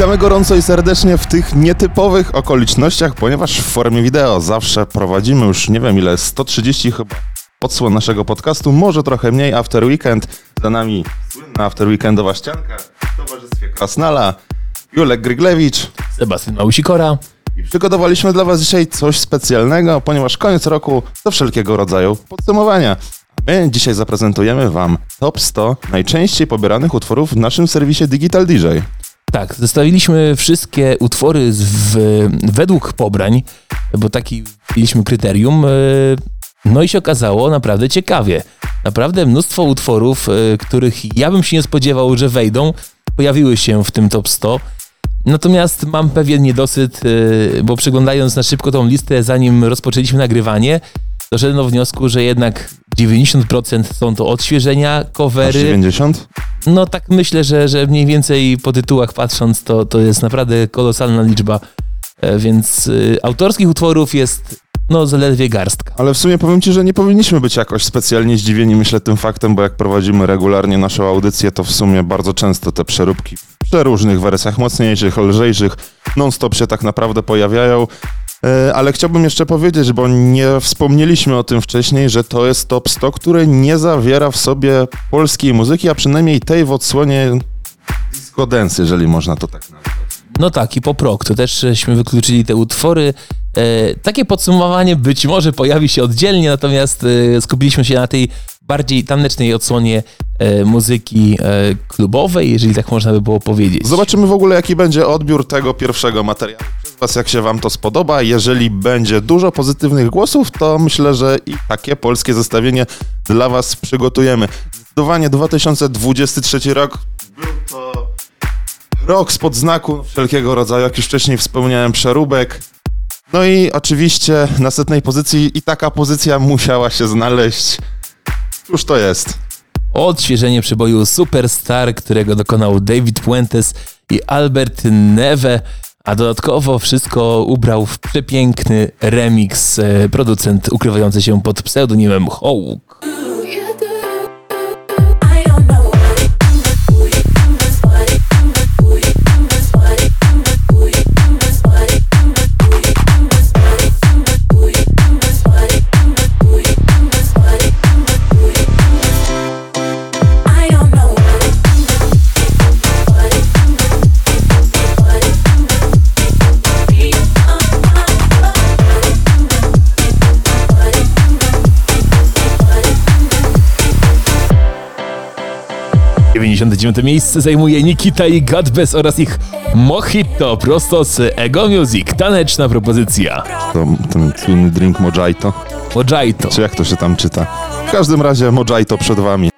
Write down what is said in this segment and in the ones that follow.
Witamy gorąco i serdecznie w tych nietypowych okolicznościach, ponieważ w formie wideo zawsze prowadzimy już nie wiem ile, 130 chyba odsłon naszego podcastu, może trochę mniej After Weekend. Za nami słynna After Weekendowa ścianka w towarzystwie Krasnala, Julek Gryglewicz. Sebastian Małusikora. I przygotowaliśmy dla Was dzisiaj coś specjalnego, ponieważ koniec roku to wszelkiego rodzaju podsumowania. My dzisiaj zaprezentujemy Wam top 100 najczęściej pobieranych utworów w naszym serwisie Digital DJ. Tak, zestawiliśmy wszystkie utwory z, w, według pobrań, bo taki mieliśmy kryterium. e, No i się okazało naprawdę ciekawie. Naprawdę mnóstwo utworów, e, których ja bym się nie spodziewał, że wejdą, pojawiły się w tym top 100. Natomiast mam pewien niedosyt, e, bo przeglądając na szybko tą listę, zanim rozpoczęliśmy nagrywanie, doszedłem do wniosku, że jednak 90% są to odświeżenia, Aż covery. 90? No tak myślę, że, że mniej więcej po tytułach patrząc, to, to jest naprawdę kolosalna liczba. E, Więc y, autorskich utworów jest no zaledwie garstka. Ale w sumie powiem Ci, że nie powinniśmy być jakoś specjalnie zdziwieni, myślę, tym faktem, bo jak prowadzimy regularnie naszą audycję, to w sumie bardzo często te przeróbki w przeróżnych wersjach, mocniejszych, lżejszych, non-stop się tak naprawdę pojawiają. E, Ale chciałbym jeszcze powiedzieć, bo nie wspomnieliśmy o tym wcześniej, że to jest top 100, który nie zawiera w sobie polskiej muzyki, a przynajmniej tej w odsłonie disco dance, jeżeli można to tak nazwać. No tak, i pop rock, to też żeśmy wykluczyli te utwory. E, takie podsumowanie być może pojawi się oddzielnie, natomiast e, skupiliśmy się na tej bardziej tanecznej odsłonie e, muzyki klubowej, jeżeli tak można by było powiedzieć. Zobaczymy w ogóle, jaki będzie odbiór tego pierwszego materiału Was, jak się Wam to spodoba. Jeżeli będzie dużo pozytywnych głosów, to myślę, że i takie polskie zestawienie dla Was przygotujemy. Zdecydowanie 2023 rok był to rok spod znaku wszelkiego rodzaju, jak już wcześniej wspomniałem, przeróbek. No i oczywiście na setnej pozycji i taka pozycja musiała się znaleźć. Cóż to jest? Odświeżenie przeboju Superstar, którego dokonał David Puentes i Albert Neve, a dodatkowo wszystko ubrał w przepiękny remix e, producent ukrywający się pod pseudonimem Hawk. 69. miejsce zajmuje Nikita i Godbez oraz ich Mojito prosto z Ego Music. Taneczna propozycja. To, ten słynny drink Mojito. Mojito. Czy jak to się tam czyta? W każdym razie Mojito przed wami.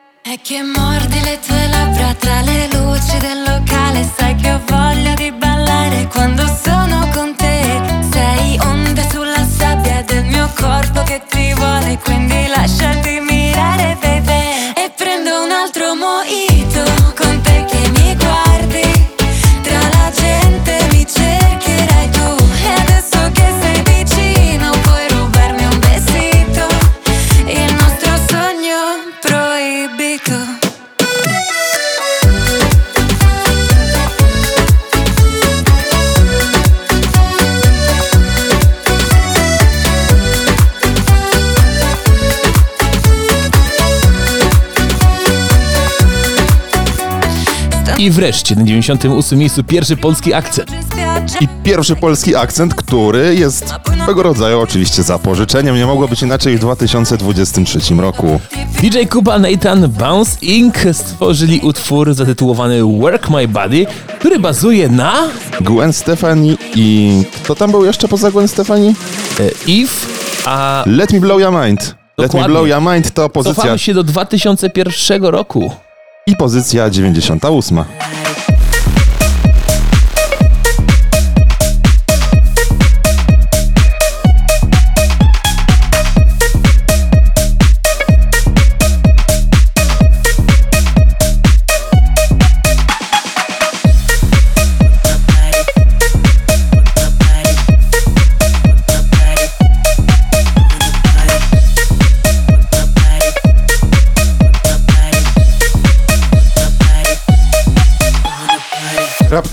quindi lasciati mirare, baby. E prendo un altro moito. I wreszcie na 98 miejscu pierwszy polski akcent. I pierwszy polski akcent, który jest swego rodzaju oczywiście zapożyczeniem. Nie mogło być inaczej w 2023 roku. DJ Kuba Nathan Bounce Inc. stworzyli utwór zatytułowany Work My Body, który bazuje na Gwen Stefani i... Kto tam był jeszcze poza Gwen Stefani? e, If, a Let Me Blow Your Mind. Let Me Dokładnie. Blow Your Mind to pozycja cofamy się do 2001 roku. I pozycja 98.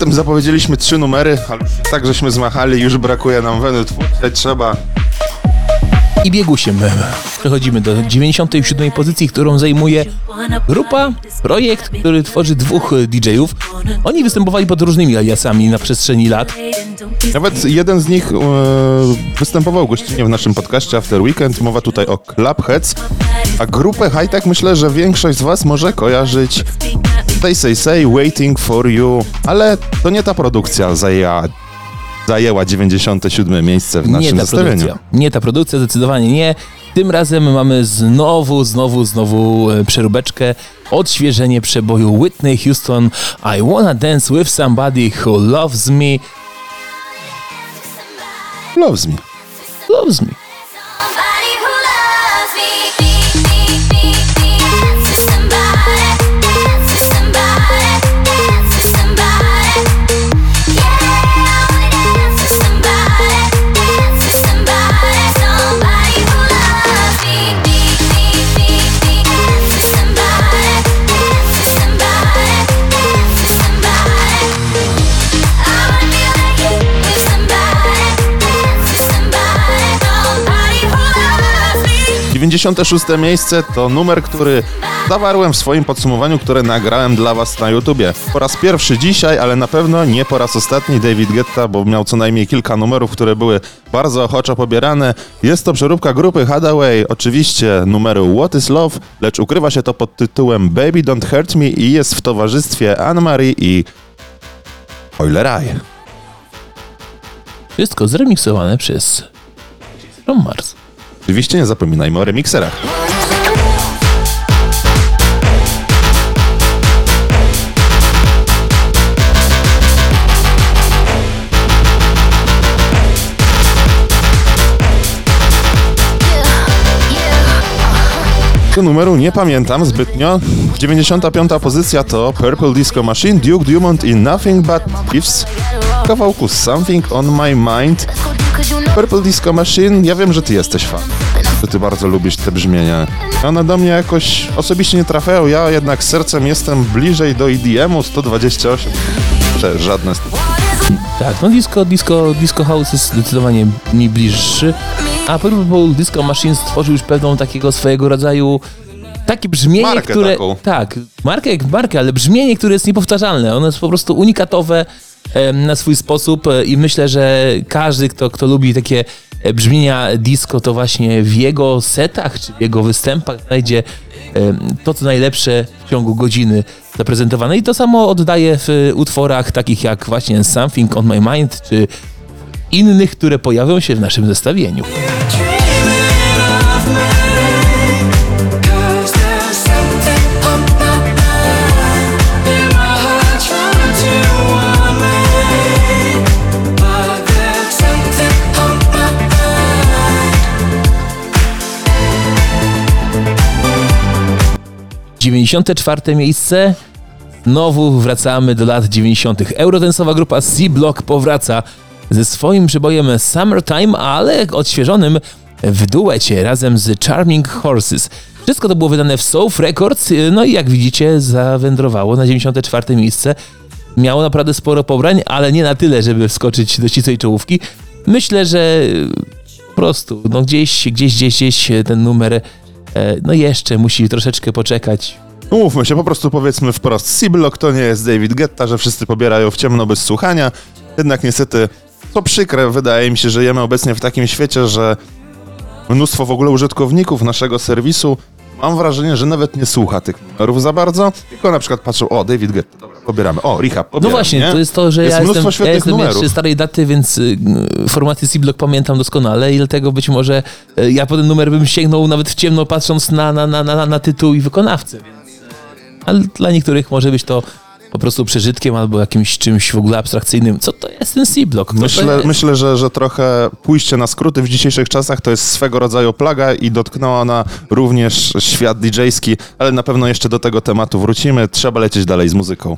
Potem zapowiedzieliśmy trzy numery, ale tak żeśmy zmachali, już brakuje nam weny twórczej, trzeba I biegusiem przechodzimy do 97 pozycji, którą zajmuje grupa, projekt, który tworzy dwóch DJ-ów. Oni występowali pod różnymi aliasami na przestrzeni lat. Nawet jeden z nich e, występował gościnnie w naszym podcaście After Weekend. Mowa tutaj o Clubheads. A grupę High Tech myślę, że większość z Was może kojarzyć They Say Say, Waiting for You. Ale to nie ta produkcja zajęła, zajęła 97 miejsce w Nie naszym ta zestawieniu. produkcja. Nie ta produkcja, zdecydowanie nie. Tym razem mamy znowu, znowu, znowu e, przeróbeczkę, odświeżenie przeboju Whitney Houston I Wanna Dance With Somebody Who Loves Me. Loves me. Loves Me. 96 miejsce to numer, który zawarłem w swoim podsumowaniu, które nagrałem dla Was na YouTubie. Po raz pierwszy dzisiaj, ale na pewno nie po raz ostatni David Guetta, bo miał co najmniej kilka numerów, które były bardzo ochoczo pobierane. Jest to przeróbka grupy Hadaway, oczywiście numeru What is Love, lecz ukrywa się to pod tytułem Baby Don't Hurt Me i jest w towarzystwie Anne-Marie i Oiler Eye. Wszystko zremiksowane przez From Mars. Oczywiście nie zapominajmy o remikserach. Numeru nie pamiętam zbytnio. 95. pozycja to Purple Disco Machine, Duke Dumont i Nothing But Thieves. Kawałku Something On My Mind. Purple Disco Machine, ja wiem, że ty jesteś fan. Że ty bardzo lubisz te brzmienia. One do mnie jakoś osobiście nie trafiają, ja jednak sercem jestem bliżej do EDM-u 128. Że żadne. Tak, no disco, disco, disco house jest zdecydowanie mi bliższy, a Purple Disco Machine stworzył już pewną takiego swojego rodzaju takie brzmienie, Markę które... taką. Tak, markę jak markę, ale brzmienie, które jest niepowtarzalne. Ono jest po prostu unikatowe na swój sposób e, i myślę, że każdy, kto, kto lubi takie e, brzmienia disco, to właśnie w jego setach czy w jego występach znajdzie to, co najlepsze w ciągu godziny zaprezentowane. I to samo oddaje w utworach takich jak właśnie Something on My Mind, czy innych, które pojawią się w naszym zestawieniu. 94 miejsce. Znowu wracamy do lat 90. Eurodensowa grupa C-Block powraca ze swoim przebojem Summertime, ale odświeżonym w duecie razem z Charming Horses. Wszystko to było wydane w Soul Records, no i jak widzicie zawędrowało na 94 miejsce. Miało naprawdę sporo pobrań, ale nie na tyle, żeby wskoczyć do ścisłej czołówki. Myślę, że po prostu no gdzieś, gdzieś, gdzieś, gdzieś ten numer no jeszcze musi troszeczkę poczekać. Umówmy się, po prostu powiedzmy wprost. C-Block to nie jest David Guetta, że wszyscy pobierają w ciemno bez słuchania. Jednak niestety, to przykre, wydaje mi się, że żyjemy obecnie w takim świecie, że mnóstwo w ogóle użytkowników naszego serwisu mam wrażenie, że nawet nie słucha tych numerów za bardzo, tylko na przykład patrzą, o, David Guetta, dobra, pobieramy, o, Rehab, No pobieramy, właśnie, nie? to jest to, że Jest ja jestem, ja jestem jeszcze starej daty, więc y, y, formaty C-Block pamiętam doskonale i dlatego być może y, ja po ten numer bym sięgnął nawet w ciemno patrząc na, na, na, na, na tytuł i wykonawcę. Więc, y, ale dla niektórych może być to po prostu przeżytkiem albo jakimś czymś w ogóle abstrakcyjnym. Co to jest ten C-Block? Myślę, jest? myślę że, że trochę pójście na skróty w dzisiejszych czasach to jest swego rodzaju plaga i dotknęła ona również świat DJ-ski, ale na pewno jeszcze do tego tematu wrócimy. Trzeba lecieć dalej z muzyką.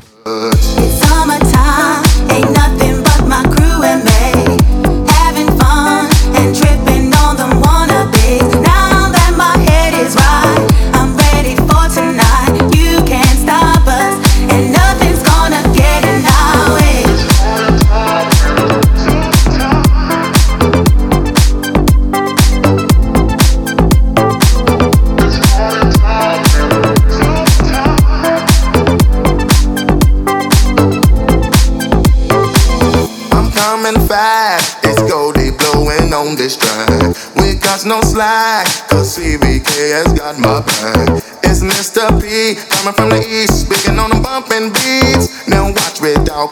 No slack, cause has got my back. It's Mr. P coming from the east, speaking on them bumping beats. Now watch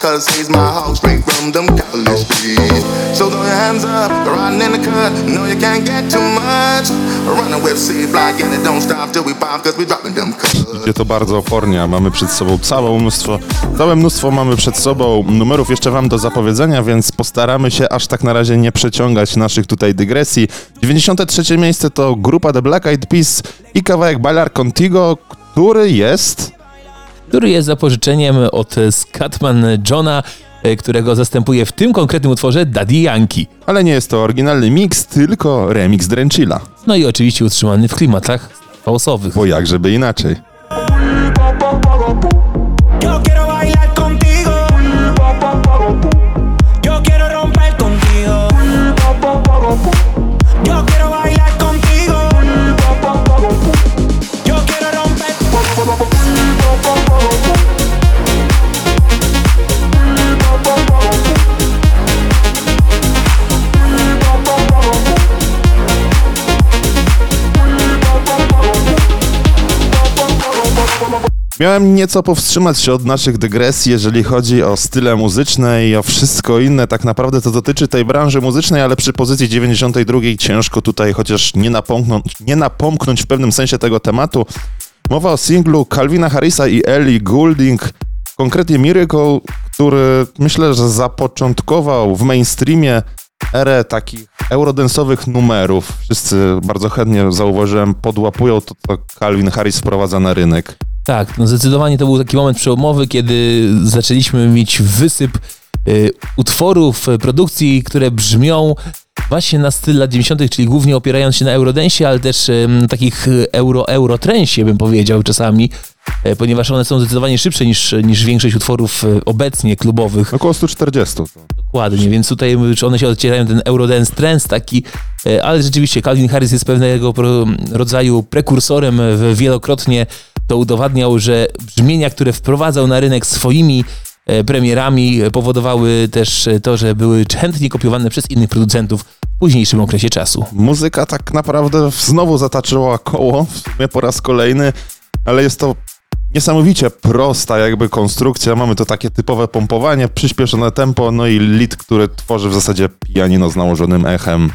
cause he's my hog straight from them college streets. So throw your hands up, riding in the cut. No, you can't get too much. Running with C block and it don't stop till we pop, cause we dropping them cuts. Idzie to bardzo opornie, mamy przed sobą całe mnóstwo, całe mnóstwo mamy przed sobą numerów jeszcze wam do zapowiedzenia, więc postaramy się aż tak na razie nie przeciągać naszych tutaj dygresji. 93 miejsce to grupa The Black Eyed Peas i kawałek Bailar Contigo, który jest... który jest zapożyczeniem od Scatman Johna, e, którego zastępuje w tym konkretnym utworze Daddy Yankee. Ale nie jest to oryginalny mix, tylko remix Drenchilla. No i oczywiście utrzymany w klimatach fałsowych. Bo jak żeby inaczej. Miałem nieco powstrzymać się od naszych dygresji, jeżeli chodzi o style muzyczne i o wszystko inne. Tak naprawdę to dotyczy tej branży muzycznej, ale przy pozycji 92 ciężko tutaj chociaż nie napomknąć, nie napomknąć w pewnym sensie tego tematu. Mowa o singlu Calvina Harrisa i Ellie Goulding, konkretnie Miracle, który myślę, że zapoczątkował w mainstreamie erę takich eurodensowych numerów. Wszyscy bardzo chętnie zauważyłem, podłapują to, co Calvin Harris wprowadza na rynek. Tak, no zdecydowanie to był taki moment przełomowy, kiedy zaczęliśmy mieć wysyp y, utworów, y, produkcji, które brzmią właśnie na styl lat 90., czyli głównie opierając się na eurodensie, ale też y, takich euro-eurotrensie, bym powiedział czasami, y, ponieważ one są zdecydowanie szybsze niż, niż większość utworów y, obecnie klubowych. Około 140. To. Dokładnie, więc tutaj czy one się odcierają ten Eurodance Trends taki, ale rzeczywiście Calvin Harris jest pewnego rodzaju prekursorem, w- wielokrotnie to udowadniał, że brzmienia, które wprowadzał na rynek swoimi e, premierami e, powodowały też e, to, że były chętnie kopiowane przez innych producentów w późniejszym okresie czasu. Muzyka tak naprawdę znowu zataczyła koło, w sumie po raz kolejny, ale jest to niesamowicie prosta jakby konstrukcja. Mamy to takie typowe pompowanie, przyspieszone tempo, no i lead, który tworzy w zasadzie pianino z nałożonym echem.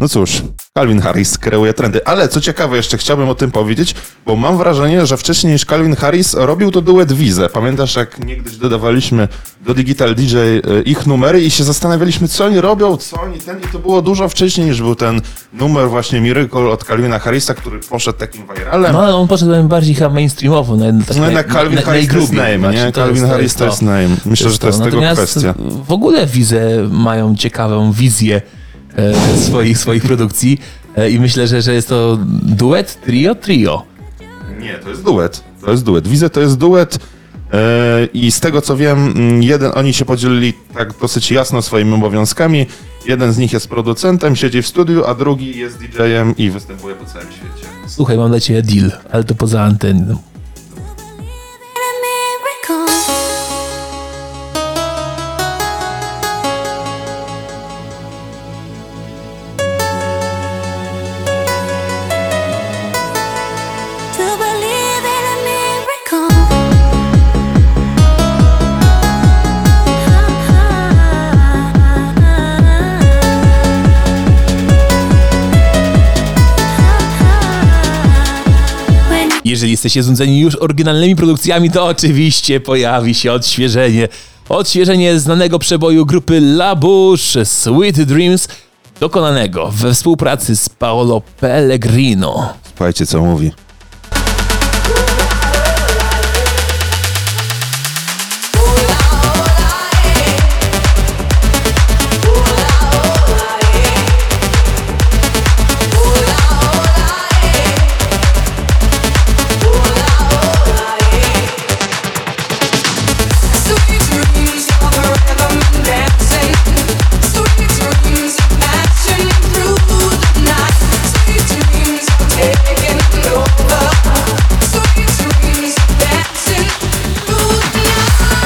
No cóż, Calvin Harris kreuje trendy. Ale co ciekawe, jeszcze chciałbym o tym powiedzieć, bo mam wrażenie, że wcześniej niż Calvin Harris robił to duet Wize. Pamiętasz, jak niegdyś dodawaliśmy do Digital DJ e, ich numery i się zastanawialiśmy, co oni robią, co oni ten. I to było dużo wcześniej niż był ten numer właśnie Miracle od Calvina Harrisa, który poszedł takim viralem. No ale on poszedł bardziej chyba mainstreamowo. Na, tak No jednak Calvin Harris to jest name, nie? Calvin Harris to jest name. Myślę, że to jest tego Natomiast kwestia. w ogóle Wize mają ciekawą wizję e, swoich, swoich produkcji e, i myślę, że, że jest to duet, trio, trio. Nie, to jest duet. To jest duet. Widzę, to jest duet. e, I z tego co wiem, mm, jeden, oni się podzielili tak dosyć jasno swoimi obowiązkami. Jeden z nich jest producentem, siedzi w studiu, a drugi jest DJ-em i występuje po całym świecie. Słuchaj, mam dla ciebie deal, ale to poza anteną. Jesteście znudzeni już oryginalnymi produkcjami, to oczywiście pojawi się odświeżenie. Odświeżenie znanego przeboju grupy La Bouche Sweet Dreams, dokonanego we współpracy z Paolo Pellegrino. Słuchajcie, co mówi.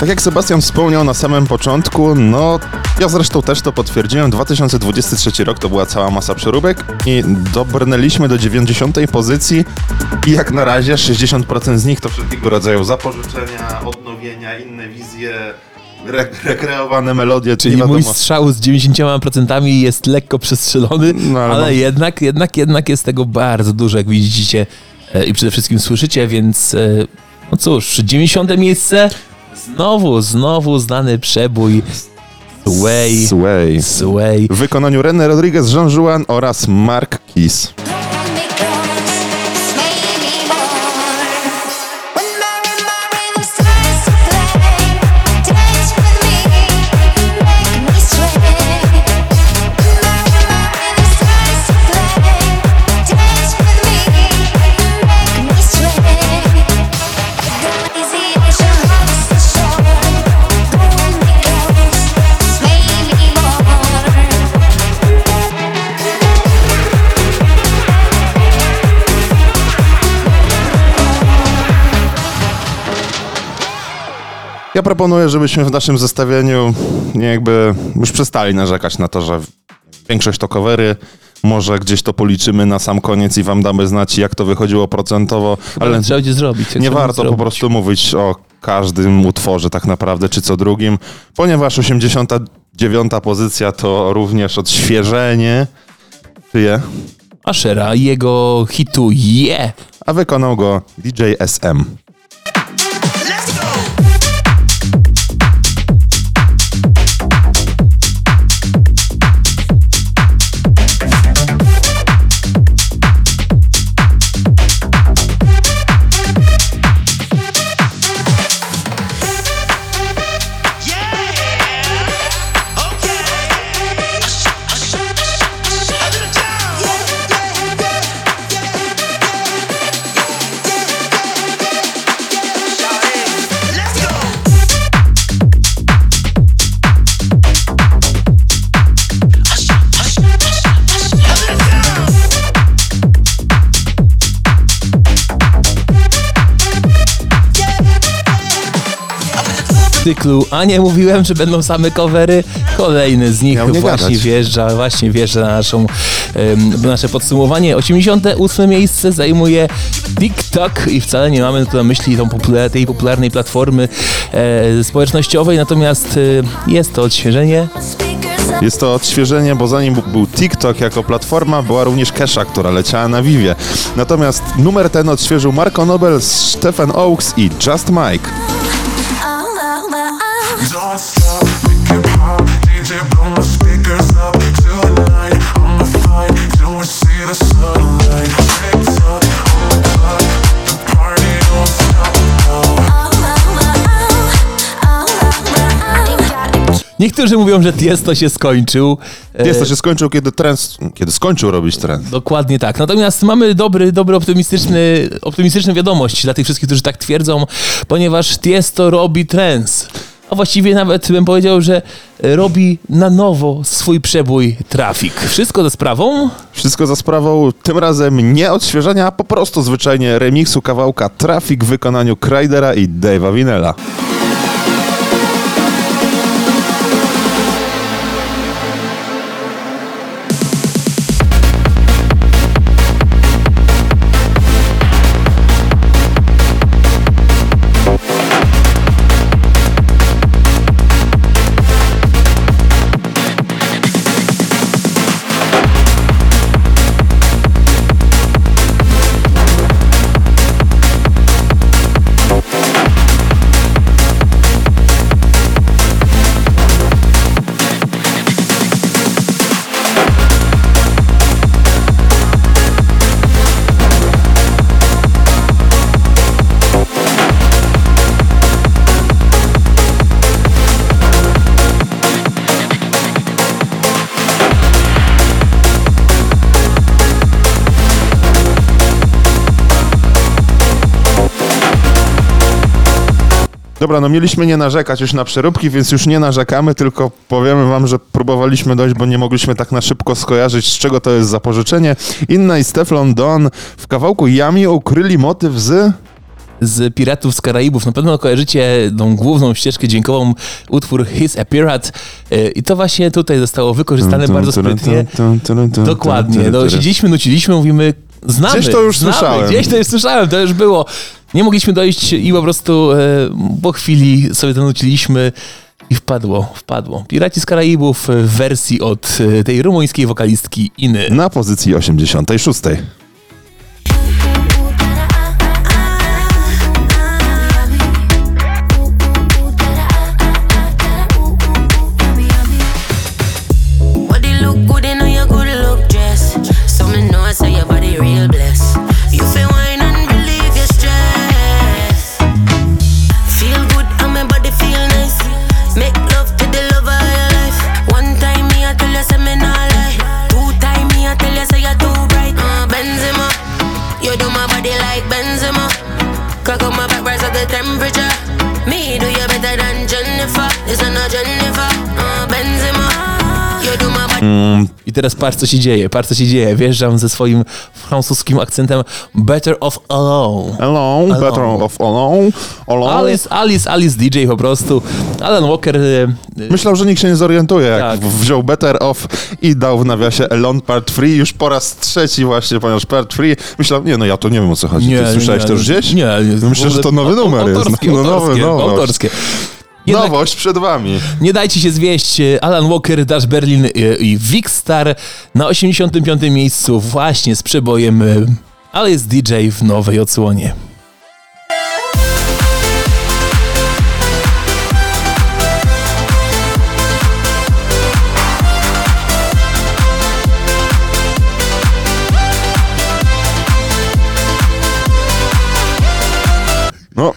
Tak jak Sebastian wspomniał na samym początku, no Ja zresztą też to potwierdziłem. 2023 rok to była cała masa przeróbek i dobrnęliśmy do 90 pozycji i jak na razie 60% z nich to wszelkiego rodzaju zapożyczenia, odnowienia, inne wizje, re rekreowane melodie, Czyli nie mój wiadomo. strzał z 90% jest lekko przestrzelony, No, ale ale jednak, jednak, jednak jest tego bardzo dużo, jak widzicie e, i przede wszystkim słyszycie, więc e, no cóż, 90 miejsce, znowu, znowu znany przebój Sway, Sway. Sway. W wykonaniu René Rodriguez, Jean Juan oraz Mark Keys. Ja proponuję, żebyśmy w naszym zestawieniu nie jakby już przestali narzekać na to, że większość to covery. Może gdzieś to policzymy na sam koniec i wam damy znać, jak to wychodziło procentowo, ale Trzeba będzie zrobić. nie warto po zrobić. prostu mówić o każdym utworze tak naprawdę, czy co drugim, ponieważ 89 pozycja to również odświeżenie, czyje, Ashera i jego hitu Yeah! a wykonał go DJ SM. Cyklu, a nie mówiłem, że będą same covery. Kolejny z nich Miał właśnie gadać. wjeżdża, właśnie wjeżdża na naszą, em, nasze podsumowanie. 88 miejsce zajmuje TikTok i wcale nie mamy tu na myśli tą popular- tej popularnej platformy e, społecznościowej, natomiast e, jest to odświeżenie. Jest to odświeżenie, bo zanim był TikTok jako platforma, była również Kesha, która leciała na Vivie. Natomiast numer ten odświeżył Marco Nobel, Stefan Oaks i Just Mike. Niektórzy mówią, że Tiesto się skończył. E, Jest to się skończył, kiedy trend, kiedy skończył robić trend. Dokładnie tak. Natomiast mamy dobry, dobry optymistyczny, optymistyczną wiadomość dla tych wszystkich, którzy tak twierdzą, ponieważ Tiesto robi trends. A właściwie nawet bym powiedział, że robi na nowo swój przebój Trafik. Wszystko ze sprawą Wszystko za sprawą tym razem nie odświeżenia, a po prostu zwyczajnie remiksu kawałka Traffic w wykonaniu Krydera i Dave'a Winella. Dobra, no mieliśmy nie narzekać już na przeróbki, więc już nie narzekamy, tylko powiemy wam, że próbowaliśmy dojść, bo nie mogliśmy tak na szybko skojarzyć, z czego to jest zapożyczenie. Inna i Steflon Don w kawałku Yami ukryli motyw z... z Piratów z Karaibów. Na pewno kojarzycie tą główną ścieżkę dźwiękową, utwór His a Pirate i to właśnie tutaj zostało wykorzystane bardzo sprytnie. Dokładnie. No, siedzieliśmy, nuciliśmy, mówimy, znamy. Gdzieś to już znamy, słyszałem. Gdzieś to już słyszałem, to już było. Nie mogliśmy dojść i po prostu e, po chwili sobie to nuciliśmy i wpadło, wpadło. Piraci z Karaibów w wersji od e, tej rumuńskiej wokalistki Iny. Na pozycji 86. I teraz patrz co się dzieje, patrz co się dzieje. Wjeżdżam ze swoim francuskim akcentem Better of Alone. Alone, better of alone. alone. Alice, Alice, Alice DJ po prostu. Alan Walker e, e, Myślał, że nikt się nie zorientuje, jak Tak. wziął Better Off i dał w nawiasie Alone Part 3 już po raz trzeci właśnie, ponieważ Part 3 myślał, nie no ja to nie wiem o co chodzi. Ty słyszałeś to już gdzieś? Nie, nie. Myślę, że to nowy numer jest. autorskie, No, nowy, autorskie, nowość. autorskie. Jednak Nowość przed wami. nie dajcie się zwieść. Alan Walker, Dash Berlin e, i Vic Star na 85. miejscu właśnie z przebojem e, ale jest DJ w nowej odsłonie. No,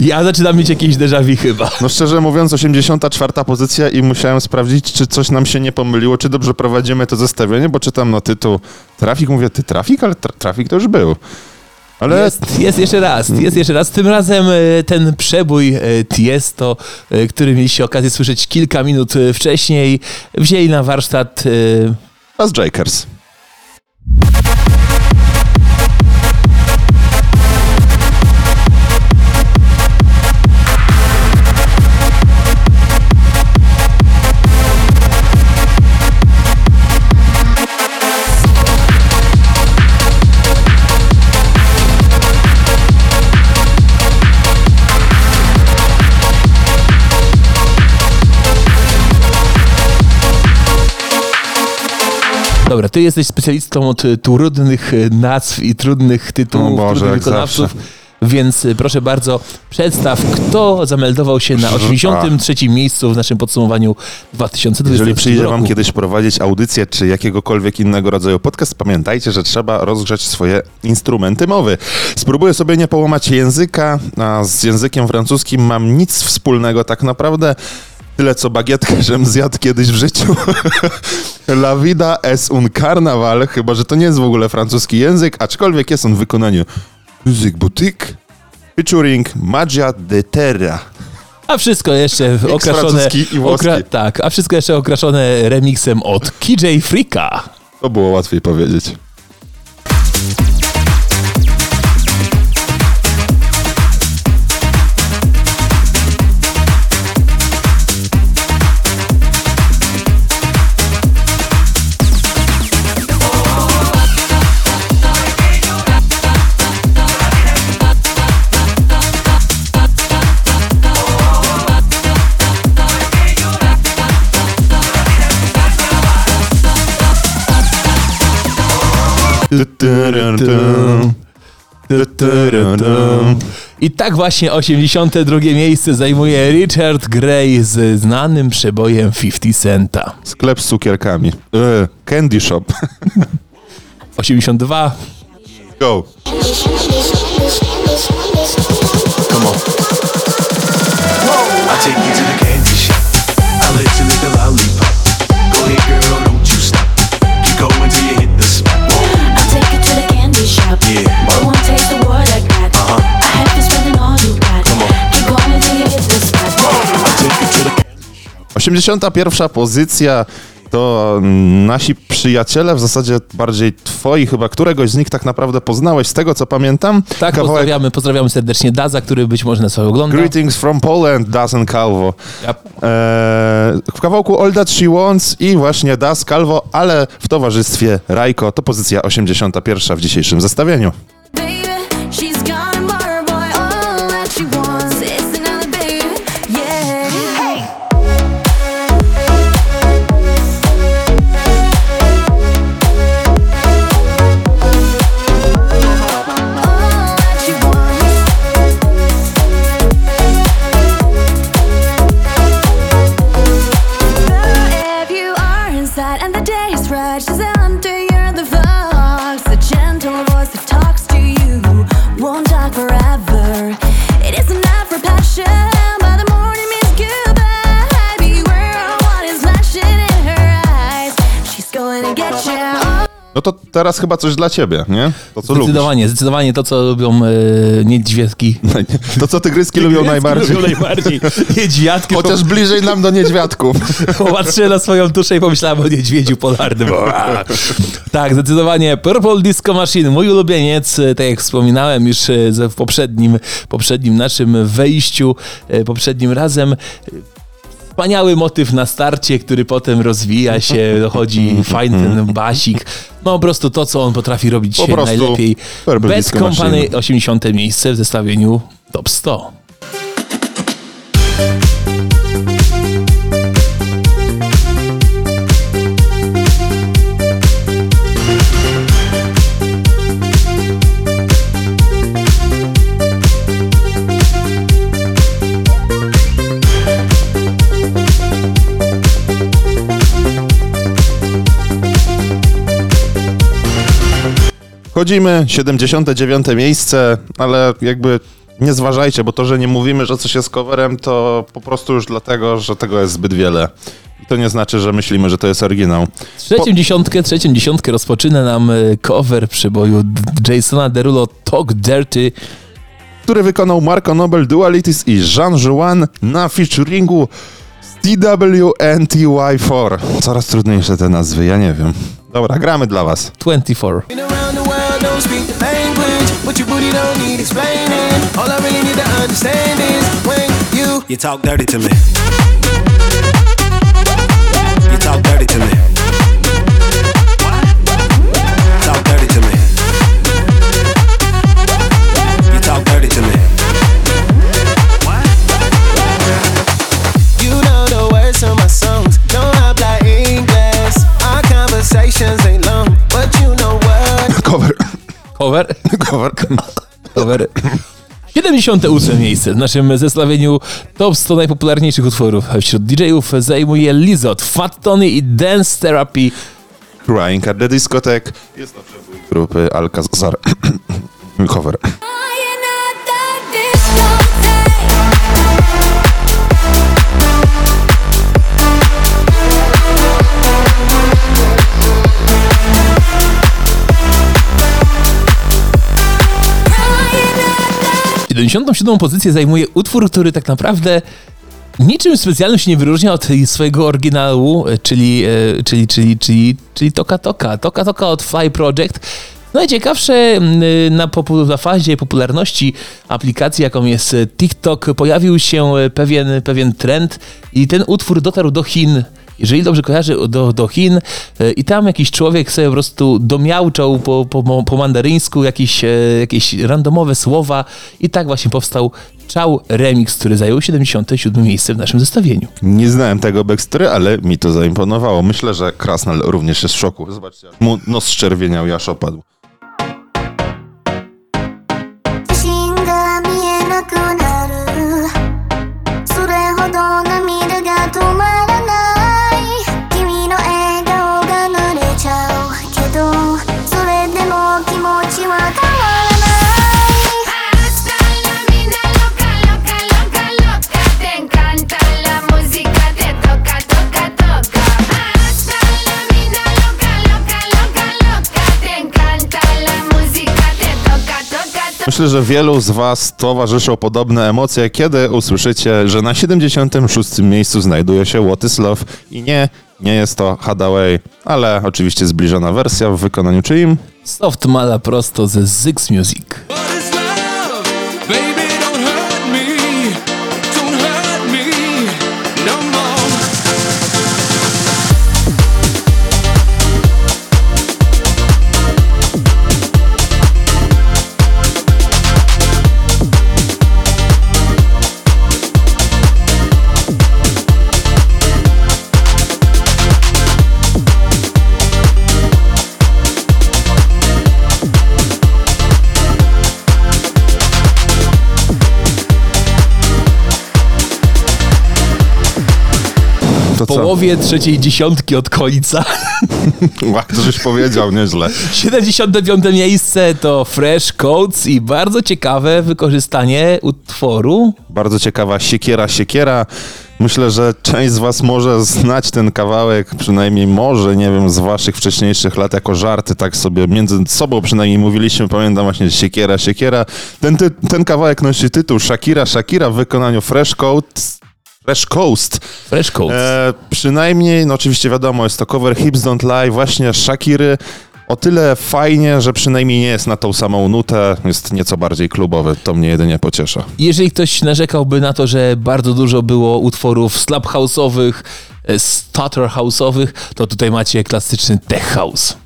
Ja zaczynam mieć jakieś déjà vu chyba. no szczerze mówiąc, 84 pozycja i musiałem sprawdzić, czy coś nam się nie pomyliło, czy dobrze prowadzimy to zestawienie, bo czytam na tytuł Trafik, mówię, ty Trafik? Ale tra Trafik to już był. Ale Jest, jest jeszcze raz, jest jeszcze raz. Tym razem e, ten przebój e, Tiesto, e, który mieliście okazję słyszeć kilka minut wcześniej, wzięli na warsztat Buzz Jakers. Dobra, ty jesteś specjalistą od e, trudnych e, nazw i trudnych tytułów, Boże, trudnych wykonawców. zawsze. Więc e, proszę bardzo, przedstaw, kto zameldował się na 83. miejscu w naszym podsumowaniu 2020 Jeżeli przyjdzie roku. wam kiedyś prowadzić audycję czy jakiegokolwiek innego rodzaju podcast, pamiętajcie, że trzeba rozgrzać swoje instrumenty mowy. Spróbuję sobie nie połamać języka, a z językiem francuskim mam nic wspólnego tak naprawdę. Tyle co bagietkę, żem zjadł kiedyś w życiu. La vida es un carnaval, chyba że to nie jest w ogóle francuski język, aczkolwiek jest on w wykonaniu Music Boutique featuring Magia de Terra. A wszystko jeszcze okraszone... i włoski. tak, a wszystko jeszcze okraszone remixem od KJ Freaka. To było łatwiej powiedzieć. I tak właśnie 82 miejsce zajmuje Richard Gray z znanym przebojem 50 Centa. Sklep z cukierkami. E, candy shop. 82. Go. Come on. I take you to the candy shop. I let you lick the lollipop. Go ahead, girl, shop. Yeah. One got. Uh-huh. I have to spend all you got. Come on. Keep going till you hit the spot. I take you to the 81 pozycja to nasi przyjaciele, w zasadzie bardziej twoi, chyba któregoś z nich tak naprawdę poznałeś, z tego co pamiętam. Tak, pozdrawiamy, pozdrawiamy serdecznie Daza, który być może nas ogląda. Greetings from Poland, Dazen Calvo. Yep. Eee, w kawałku All That She Wants i właśnie Das Calvo, ale w towarzystwie Rajko. To pozycja 81 w dzisiejszym zestawieniu. No to teraz chyba coś dla ciebie, nie? To co lubisz. Zdecydowanie, zdecydowanie to, co lubią niedźwiadki. To co tygryski lubią najbardziej. Lubią najbardziej. Niedźwiadki. Chociaż bliżej nam do niedźwiadków. Popatrzyłem na swoją duszę i pomyślałem o niedźwiedziu polarnym. tak, zdecydowanie. Purple Disco Machine, mój ulubieniec, e, tak jak wspominałem już e, w poprzednim, poprzednim naszym wejściu, poprzednim razem. Wspaniały motyw na starcie, który potem rozwija się, dochodzi fajny ten basik. No po prostu to, co on potrafi robić Po prostu najlepiej. Bez Machine. 80 miejsce w zestawieniu Top 100. Wchodzimy, 79 miejsce, ale jakby nie zważajcie, bo to, że nie mówimy, że coś jest coverem, to po prostu już dlatego, że tego jest zbyt wiele. I to nie znaczy, że myślimy, że to jest oryginał. Trzecią dziesiątkę, trzecią dziesiątkę rozpoczyna nam e, cover przeboju D- Jasona Derulo Talk Dirty. Który wykonał Marco Nobel Dualities i Jean Juan na featuringu z TWNTY4. Coraz trudniejsze te nazwy, ja nie wiem. Dobra, gramy dla was. 24. Don't speak the language, but your booty don't need explaining. All I really need to understand is when you You talk dirty to me. You talk dirty to me. Talk dirty to me. You talk dirty to me. you know the words of my songs. Don't habla English. Our conversations ain't long, but you know what? Cover. Cover? Cover. Cover. 78 miejsce w naszym zestawieniu top 100 najpopularniejszych utworów wśród DJ-ów zajmuje Lizot, Fat Tony i Dance Therapy. Crying at the Discotheque. Jest to przebój grupy Alcazar. Cover. 77 pozycję zajmuje utwór, który tak naprawdę niczym specjalnym się nie wyróżnia od swojego oryginału, czyli, e, czyli, czyli, czyli, czyli Toka Toka. Toka Toka od Fly Project. Najciekawsze m, na, popu- na fazie popularności aplikacji, jaką jest TikTok, pojawił się pewien, pewien trend i ten utwór dotarł do Chin. Jeżeli dobrze kojarzę, do, do Chin e, i tam jakiś człowiek sobie po prostu domiałczał po, po, po mandaryńsku jakieś, e, jakieś randomowe słowa i tak właśnie powstał Czał Remix, który zajął 77 miejsce w naszym zestawieniu. Nie znałem tego backstory, ale mi to zaimponowało. Myślę, że Krasnal również jest w szoku. Zobaczcie, mu nos szczerwieniał i aż opadł. Myślę, że wielu z Was towarzyszą podobne emocje, kiedy usłyszycie, że na 76. miejscu znajduje się Love i nie Nie jest to Hadaway, ale oczywiście zbliżona wersja w wykonaniu czyim? Soft Mala prosto ze Zyx Music. W połowie trzeciej dziesiątki od końca. To żeś powiedział, nieźle. 75 miejsce to Fresh Coats i bardzo ciekawe wykorzystanie utworu. Bardzo ciekawa siekiera, siekiera. Myślę, że część z was może znać ten kawałek, przynajmniej może, nie wiem, z waszych wcześniejszych lat jako żarty, tak sobie między sobą przynajmniej mówiliśmy, pamiętam właśnie siekiera, siekiera. Ten, ty, ten kawałek nosi tytuł Shakira, Shakira w wykonaniu Fresh Coat. Fresh Coast. Fresh Coats. E, przynajmniej, no oczywiście wiadomo, jest to cover Hips Don't Lie, właśnie Shakiry. O tyle fajnie, że przynajmniej nie jest na tą samą nutę, jest nieco bardziej klubowy, to mnie jedynie pociesza. Jeżeli ktoś narzekałby na to, że bardzo dużo było utworów slap house'owych, e, stutter house'owych, to tutaj macie klasyczny tech house.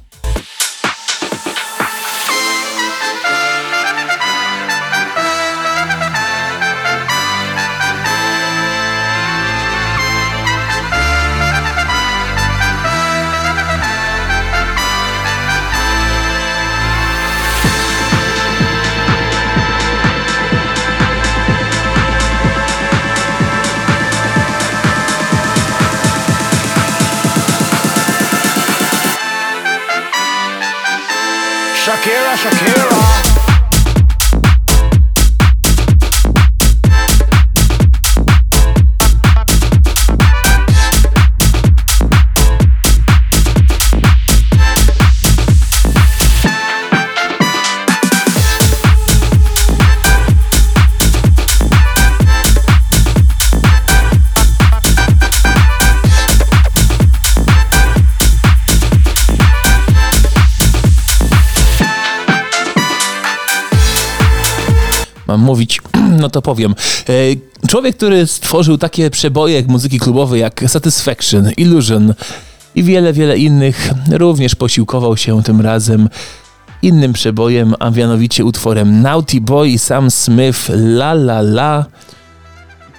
To powiem. E, Człowiek, który stworzył takie przeboje jak muzyki klubowej jak Satisfaction, Illusion i wiele, wiele innych, również posiłkował się tym razem innym przebojem, a mianowicie utworem Naughty Boy i Sam Smith La La La.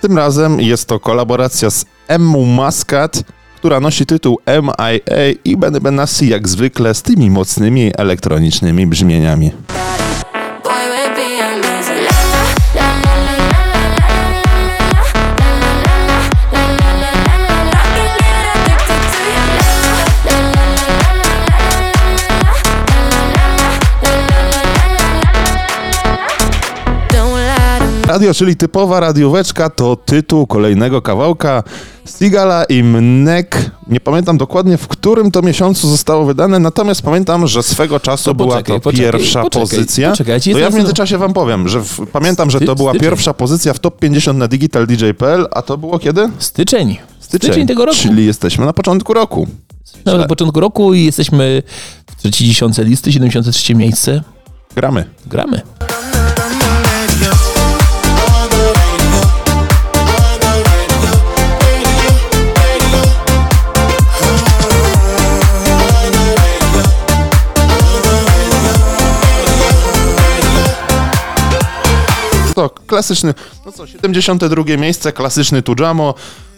Tym razem jest to kolaboracja z Emmu Muscat, która nosi tytuł MIA i Benny Benassi jak zwykle z tymi mocnymi elektronicznymi brzmieniami. Radio, czyli typowa radióweczka, to tytuł kolejnego kawałka Stigala i Mnek. Nie pamiętam dokładnie, w którym to miesiącu zostało wydane, natomiast pamiętam, że swego czasu To była poczekaj, to poczekaj, pierwsza poczekaj, pozycja. poczekaj, ja to ja w międzyczasie wam powiem, że w, pamiętam, że to była styczeń. pierwsza pozycja w top 50 na Digital DJ.pl, a to było kiedy? Styczeń. Styczeń, tego roku. Czyli jesteśmy na początku roku. No, na początku roku i jesteśmy w trzeciej dziesiątce listy, 73 miejsce. Gramy. Gramy. Klasyczny, no co, 72 miejsce, klasyczny Tujamo.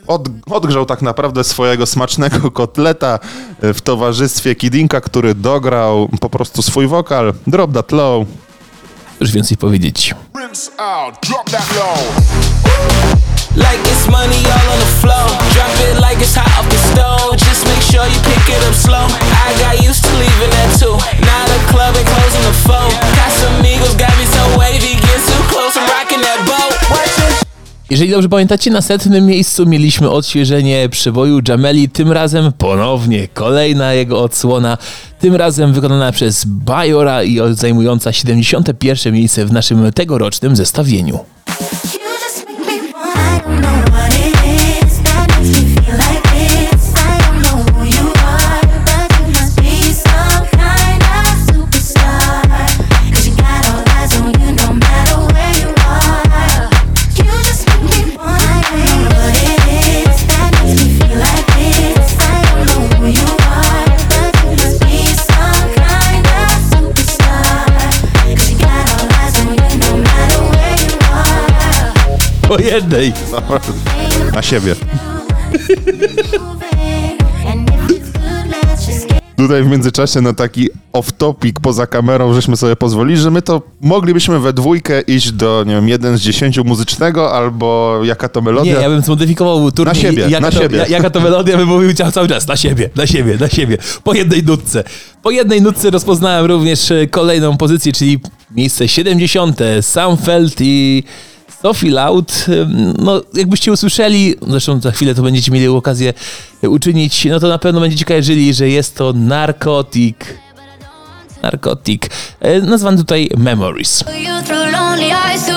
Od, odgrzał tak naprawdę swojego smacznego kotleta w towarzystwie Kidinka, który dograł po prostu swój wokal. Drop that low. Już więcej powiedzieć. Like it's money all on the floor. Drop it like it's hot off the stove. Just make sure you pick it up slow. I got used to leaving that too. Now the club closing the phone. Casamigos got me so wavy. Get too close, I'm rocking that boat. Jeżeli dobrze pamiętacie, na setnym miejscu mieliśmy odświeżenie przeboju Jameli, tym razem ponownie kolejna jego odsłona, tym razem wykonana przez Bajora i zajmująca 71 miejsce w naszym tegorocznym zestawieniu. Po jednej. Na siebie. Tutaj w międzyczasie na taki off-topic poza kamerą, żeśmy sobie pozwolili, że my to moglibyśmy we dwójkę iść do, nie wiem, jeden z dziesięciu muzycznego, albo jaka to Nie, melodia. ja bym zmodyfikował turniej. Na siebie, jaka na to, siebie. ja- Jaka to melodia bym mówił ca- cały czas. Na siebie, na siebie, na siebie. Po jednej nutce. Po jednej nutce rozpoznałem również e, kolejną pozycję, czyli miejsce 70. Samfeld i Sophie Loud. Ym, No, jakbyście usłyszeli, zresztą za chwilę to będziecie mieli okazję e, uczynić, no to na pewno będziecie kojarzyli, że jest to narkotik. Narkotik. E, Nazwany tutaj Memories. You through lonely eyes,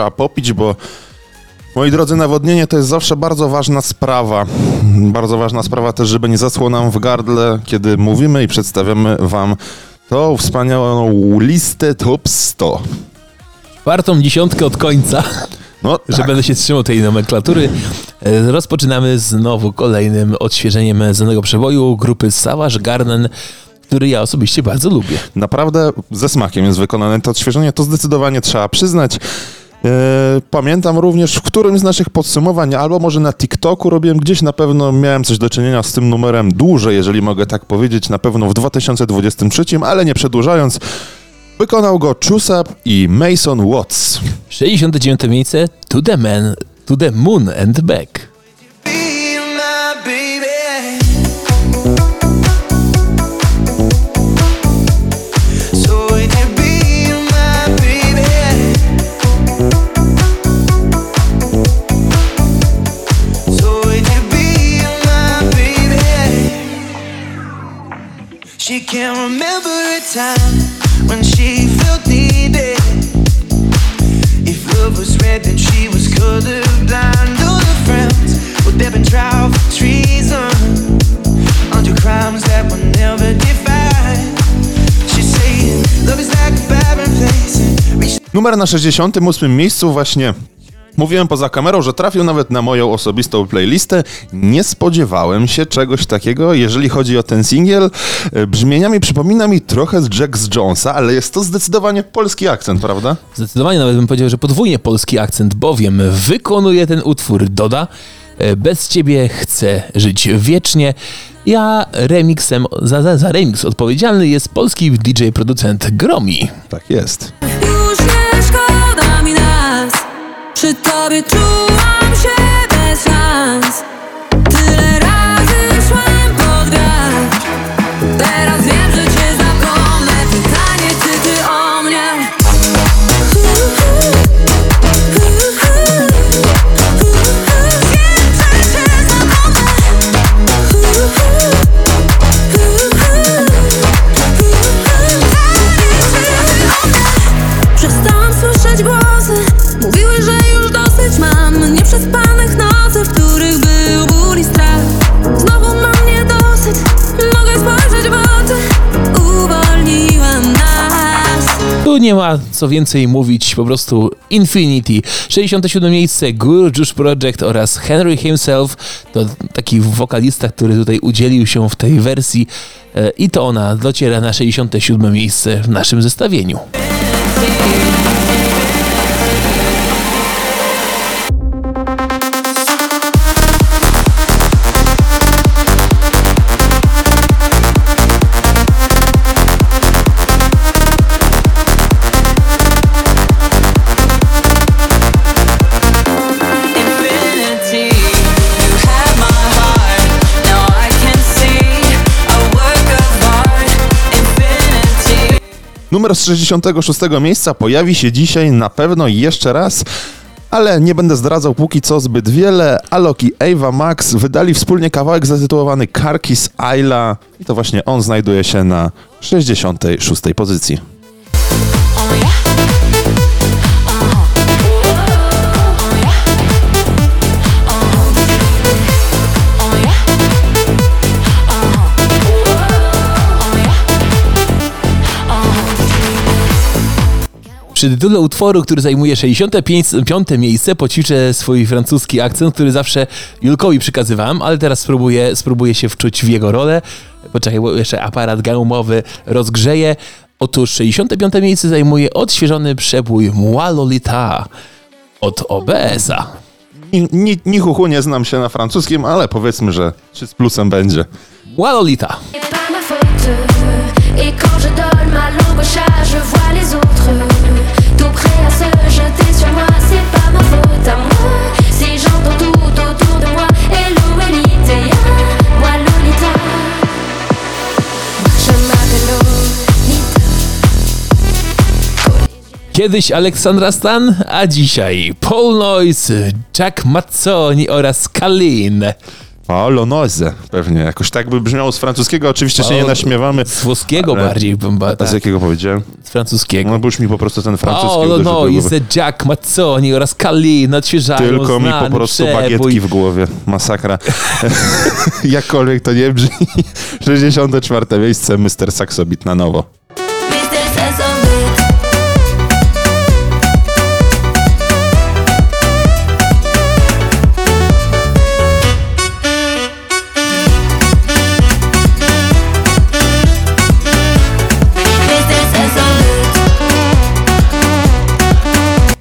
Trzeba popić, bo moi drodzy, nawodnienie to jest zawsze bardzo ważna sprawa. Bardzo ważna sprawa też, żeby nie zasło nam w gardle, kiedy mówimy i przedstawiamy wam tą wspaniałą listę top 100. Czwartą dziesiątkę od końca. No, że tak. będę się trzymał tej nomenklatury. E, Rozpoczynamy znowu kolejnym odświeżeniem znanego przeboju grupy Savage Garden, który ja osobiście bardzo lubię. Naprawdę ze smakiem jest wykonane to odświeżenie, to zdecydowanie trzeba przyznać. E, Pamiętam również w którymś z naszych podsumowań, albo może na TikToku robiłem gdzieś, na pewno miałem coś do czynienia z tym numerem dłużej, jeżeli mogę tak powiedzieć, na pewno w 2023, ale nie przedłużając, wykonał go Chusap i Mason Watts. 69 miejsce To the Man, To the Moon and Back. She can't remember a time when she felt needed. If love was red, then she was colorblind. All the friends, been trial for treason. Under crimes that were never defined. Place. Numer na 68 miejscu właśnie mówiłem poza kamerą, że trafił nawet na moją osobistą playlistę. Nie spodziewałem się czegoś takiego, jeżeli chodzi o ten singiel. E, Brzmieniami przypomina mi trochę z Jack z Jonesa, ale jest to zdecydowanie polski akcent, prawda? Zdecydowanie nawet bym powiedział, że podwójnie polski akcent, bowiem wykonuje ten utwór Doda. E, Bez ciebie chcę żyć wiecznie. Ja remixem, za, za, za remix odpowiedzialny jest polski DJ producent Gromi. Tak jest. Już Przy tobie czułam się bez szans? Tyle razy szłam pod wiatr Teraz wiem, Tu nie ma co więcej mówić, po prostu Infinity. 67 miejsce Gurjush Project oraz Henry himself, to taki wokalista, który tutaj udzielił się w tej wersji e, i to ona dociera na 67 miejsce w naszym zestawieniu. Numer z 66 miejsca pojawi się dzisiaj na pewno jeszcze raz, ale nie będę zdradzał póki co zbyt wiele. Alok i Ava Max wydali wspólnie kawałek zatytułowany Karkis Ayla i to właśnie on znajduje się na 66 pozycji. Przy tytule utworu, który zajmuje 65 piąte miejsce, poćwiczę swój francuski akcent, który zawsze Julkowi przekazywałem, ale teraz spróbuję, spróbuję się wczuć w jego rolę. Poczekaj, bo jeszcze aparat gaumowy rozgrzeje. Otóż 65 miejsce zajmuje odświeżony przebój Moi Lolita od OBS-a. Ni, ni, ni nie znam się na francuskim, ale powiedzmy, że 3 z plusem będzie. Moi Lolita. C'est pas ma faute. Et quand je donne ma langue au chat, je vois les autres. Kiedyś Aleksandra Stan, a dzisiaj Paul Noyce, Jack Mazzoni oraz Kalin. Paolo Noise pewnie, jakoś tak by brzmiało z francuskiego, oczywiście się nie Paolo- naśmiewamy. Z włoskiego Ale- bardziej, bym A tak, z jakiego powiedziałem? z francuskiego. No bo już mi po prostu ten francuski Paolo. Noyce, Jack Mazzoni oraz Kalin odświeżają Tylko mi po prostu przebój. bagietki w głowie. Masakra. Jakkolwiek to nie brzmi. 64 miejsce Mr. Saxobit na nowo.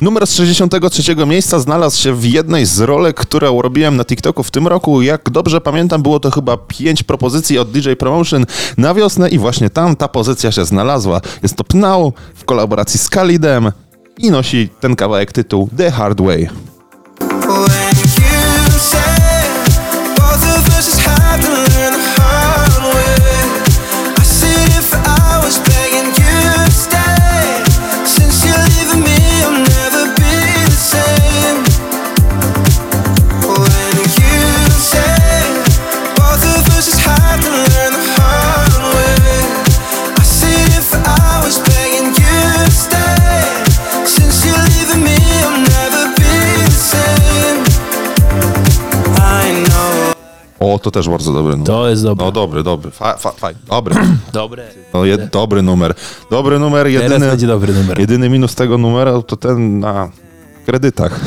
Numer z 63 miejsca znalazł się w jednej z rolek, które robiłem na TikToku w tym roku. Jak dobrze pamiętam, było to chyba 5 propozycji od DJ Promotion na wiosnę i właśnie tam ta pozycja się znalazła. Jest to Pnał w kolaboracji z Khalidem i nosi ten kawałek tytuł The Hard Way. O, to też bardzo dobry numer. To jest dobre. No dobry, dobry. Fa, fa, fajny. Dobry. Dobre. No, jed, dobry numer. Dobry numer, Teraz jedyny, będzie dobry numer. jedyny minus tego numeru to ten na kredytach.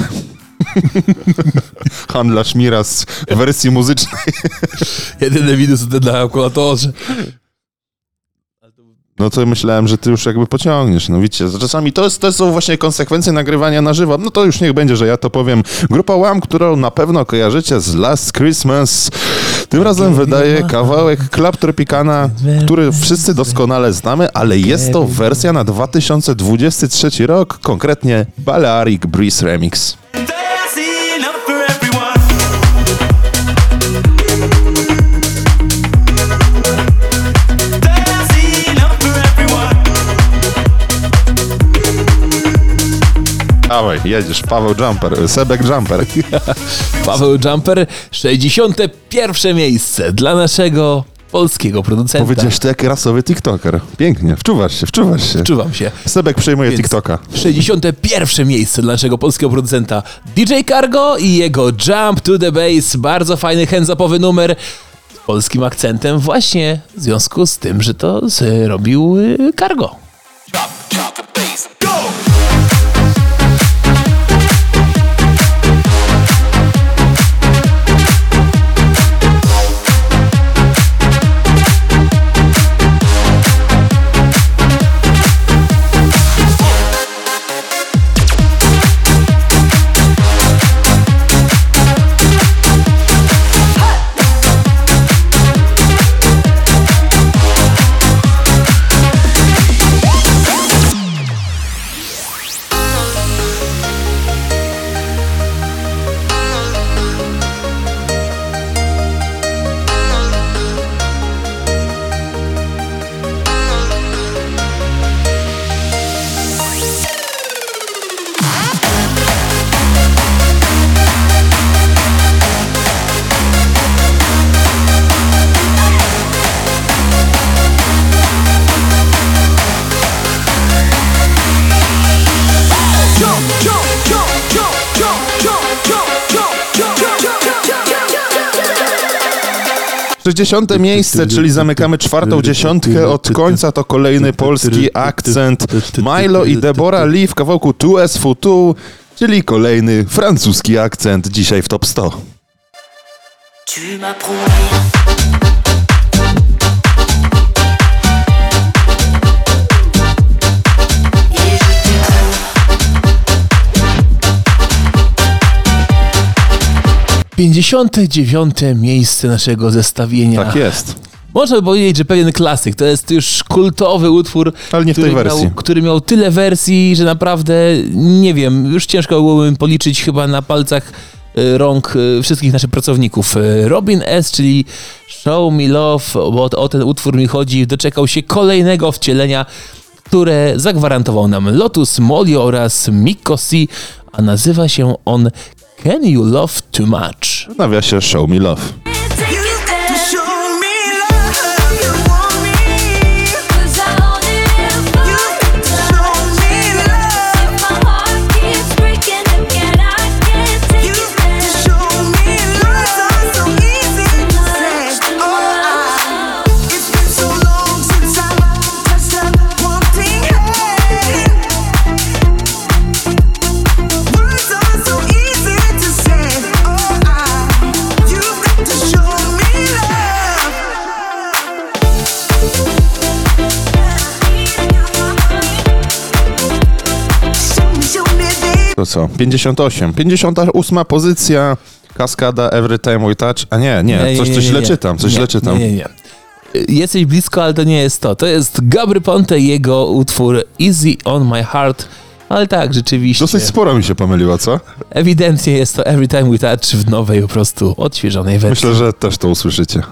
Handlarz Miras w wersji muzycznej. Jedyny minus to ten na kalkulatorze. No to myślałem, że ty już jakby pociągniesz. No widzicie, czasami to, jest, to są właśnie konsekwencje nagrywania na żywo. No to już niech będzie, że ja to powiem. Grupa Łam, którą na pewno kojarzycie z Last Christmas. Tym razem wydaje kawałek Club Tropicana, który wszyscy doskonale znamy, ale jest to wersja na 2023 rok, konkretnie Balearic Breeze Remix. Dawaj, jedziesz, Paweł Jumper, Sebek Jumper. Paweł Jumper, 61 miejsce dla naszego polskiego producenta. Powiedziałeś to jak rasowy TikToker. Pięknie, wczuwasz się, wczuwasz się. Czuwam się. Sebek przejmuje Więc TikToka. 61 miejsce dla naszego polskiego producenta DJ Cargo i jego Jump to the Bass. Bardzo fajny hands-upowy numer z polskim akcentem właśnie w związku z tym, że to zrobił y, Cargo. Drop, drop 60 miejsce, czyli zamykamy czwartą dziesiątkę od końca, to kolejny polski akcent. Milo i Deborah Lee w kawałku 2S Futu, czyli kolejny francuski akcent dzisiaj w top 100. Tu m'as promis. 59 miejsce naszego zestawienia. Tak jest. Można by powiedzieć, że pewien klasyk. To jest już kultowy utwór. Ale nie w tej który wersji. Miał, który miał tyle wersji, że naprawdę nie wiem, już ciężko byłoby policzyć chyba na palcach y, rąk y, wszystkich naszych pracowników. Y, Robin S., czyli Show Me Love, bo o ten utwór mi chodzi, doczekał się kolejnego wcielenia, które zagwarantował nam Lotus Molly oraz Mikko C., a nazywa się on Can You Love Too Much? W nawiasie Show Me Love. To co? 58. 58 pozycja. Kaskada Every Time We Touch. A nie, nie, coś, coś źle czytam, coś źle czytam. Nie, nie. Jesteś blisko, ale to nie jest to. To jest Gabry Ponte jego utwór Easy on My Heart. Ale tak, rzeczywiście. Dosyć sporo mi się pomyliło, co? Ewidentnie jest to Every Time We Touch w nowej, po prostu odświeżonej wersji. Myślę, że też to usłyszycie.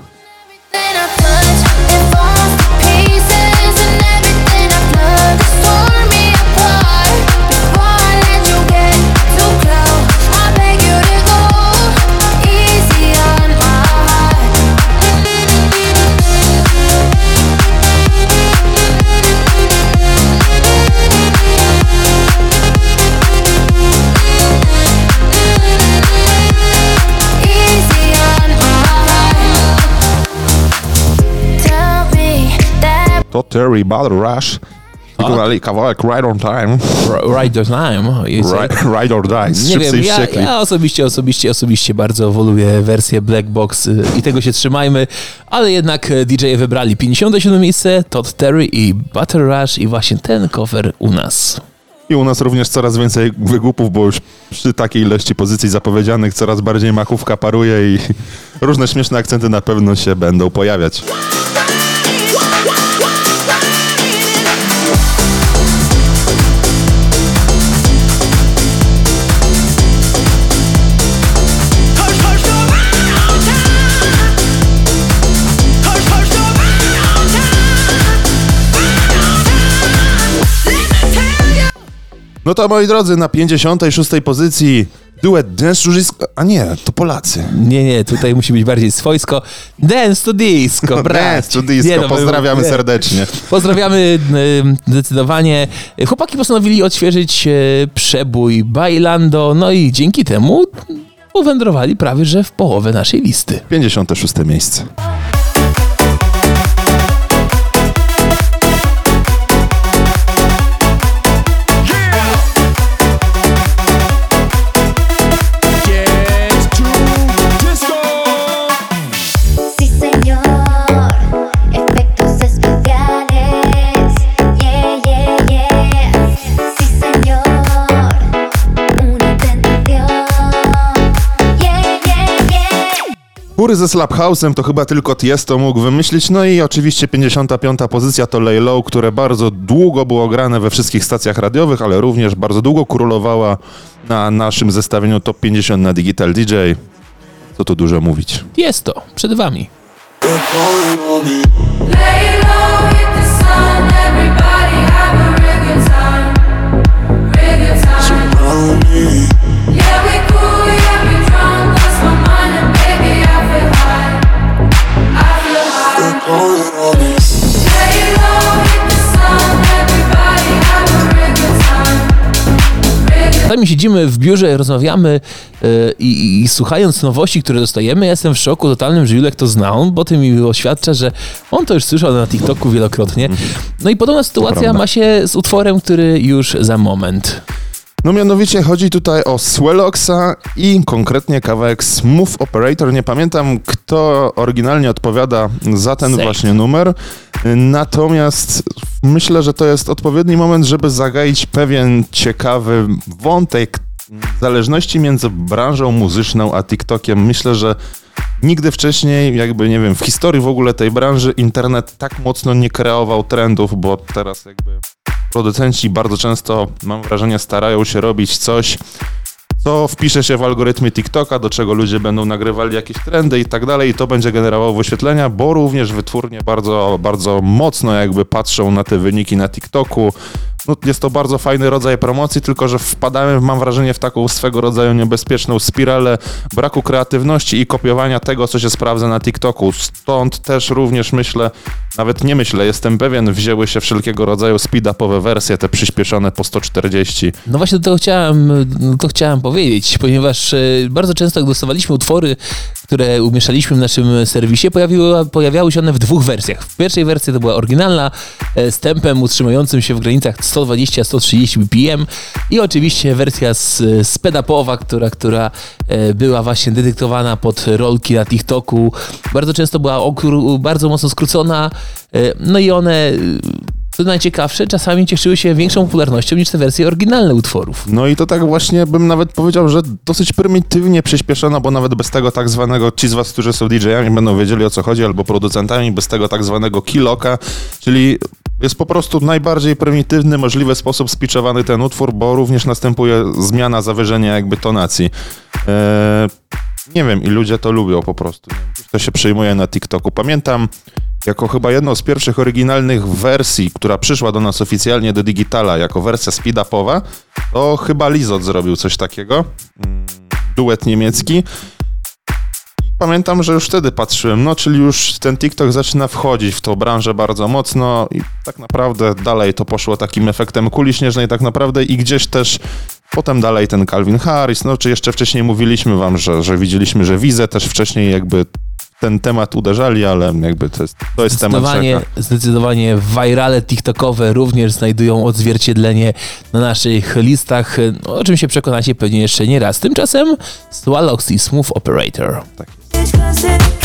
To Terry Battle Rush. Wykonali kawałek Right on Time. R- Right on time. Right, right or Die. Nie wiem, ja, ja osobiście, osobiście, osobiście bardzo woluję wersję Black Box y, i tego się trzymajmy, ale jednak y, DJ wybrali 57 miejsce, Todd Terry i Butter Rush i właśnie ten cover u nas. I u nas również coraz więcej wygłupów, bo już przy takiej ilości pozycji zapowiedzianych coraz bardziej machówka paruje i różne śmieszne akcenty na pewno się będą pojawiać. No to moi drodzy, na 56 pozycji duet Dance to Disco. A nie, to Polacy. Nie, nie, tutaj musi być bardziej swojsko. Dance to disco, brat. Dance to Disco. Nie, no, Pozdrawiamy nie. serdecznie. Pozdrawiamy y, zdecydowanie. Chłopaki postanowili odświeżyć y, przebój Bailando, no i dzięki temu powędrowali prawie że w połowę naszej listy. 56 miejsce. Góry ze Slap House'em to chyba tylko Tiesto mógł wymyślić. No i oczywiście 55. pozycja to Lay Low, które bardzo długo było grane we wszystkich stacjach radiowych, ale również bardzo długo królowała na naszym zestawieniu Top 50 na Digital DJ. Co tu dużo mówić. Jest to, przed wami. Lay czasami siedzimy w biurze, rozmawiamy e, i, i słuchając nowości, które dostajemy, ja jestem w szoku totalnym, że Julek to zna. On potem mi oświadcza, że on to już słyszał na TikToku wielokrotnie. No i podobna sytuacja ma się z utworem, który już za moment. No mianowicie chodzi tutaj o Swelloxa i konkretnie kawałek Smooth Operator. Nie pamiętam, kto oryginalnie odpowiada za ten Safe. właśnie numer. Natomiast myślę, że to jest odpowiedni moment, żeby zagaić pewien ciekawy wątek zależności między branżą muzyczną a TikTokiem. Myślę, że nigdy wcześniej, jakby nie wiem, w historii w ogóle tej branży internet tak mocno nie kreował trendów, bo teraz jakby producenci bardzo często, mam wrażenie, starają się robić coś, co wpisze się w algorytmy TikToka, do czego ludzie będą nagrywali jakieś trendy i tak dalej i to będzie generowało wyświetlenia, bo również wytwórnie bardzo, bardzo mocno jakby patrzą na te wyniki na TikToku. No, jest to bardzo fajny rodzaj promocji, tylko że wpadamy, mam wrażenie, w taką swego rodzaju niebezpieczną spiralę braku kreatywności i kopiowania tego, co się sprawdza na TikToku. Stąd też również myślę, nawet nie myślę, jestem pewien, wzięły się wszelkiego rodzaju speed-upowe wersje, te przyspieszone po 140. No właśnie do tego chciałem, no to chciałem powiedzieć, ponieważ e, bardzo często jak dostawaliśmy utwory, które umieszczaliśmy w naszym serwisie, pojawiły, pojawiały się one w dwóch wersjach. W pierwszej wersji to była oryginalna e, z tempem utrzymującym się w granicach 120-130 BPM i oczywiście wersja z, speedupowa, która, która e, była właśnie dedykowana pod rolki na TikToku. Bardzo często była bardzo mocno skrócona, e, no i one e, co najciekawsze, czasami cieszyły się większą popularnością niż te wersje oryginalne utworów. No i to tak właśnie bym nawet powiedział, że dosyć prymitywnie przyspieszono, bo nawet bez tego tak zwanego, ci z was, którzy są DJ-ami będą wiedzieli o co chodzi, albo producentami, bez tego tak zwanego kiloka, czyli jest po prostu najbardziej prymitywny możliwy sposób spiczowany ten utwór, bo również następuje zmiana, zawyżenie jakby tonacji. Eee, nie wiem, i ludzie to lubią po prostu. To się przyjmuje na TikToku. Pamiętam, jako chyba jedną z pierwszych oryginalnych wersji, która przyszła do nas oficjalnie do Digitala jako wersja speed-upowa, to chyba Lizot zrobił coś takiego. Mm, Duet niemiecki. Pamiętam, że już wtedy patrzyłem, no czyli już ten TikTok zaczyna wchodzić w tą branżę bardzo mocno i tak naprawdę dalej to poszło takim efektem kuli śnieżnej tak naprawdę i gdzieś też potem dalej ten Calvin Harris, no czy jeszcze wcześniej mówiliśmy wam, że, że widzieliśmy, że Wizę też wcześniej jakby ten temat uderzali, ale jakby to jest, to jest temat Zdecydowanie, rzeka. zdecydowanie virale TikTokowe również znajdują odzwierciedlenie na naszych listach, no, o czym się przekonacie pewnie jeszcze nie raz. Tymczasem Swallows i Smooth Operator. No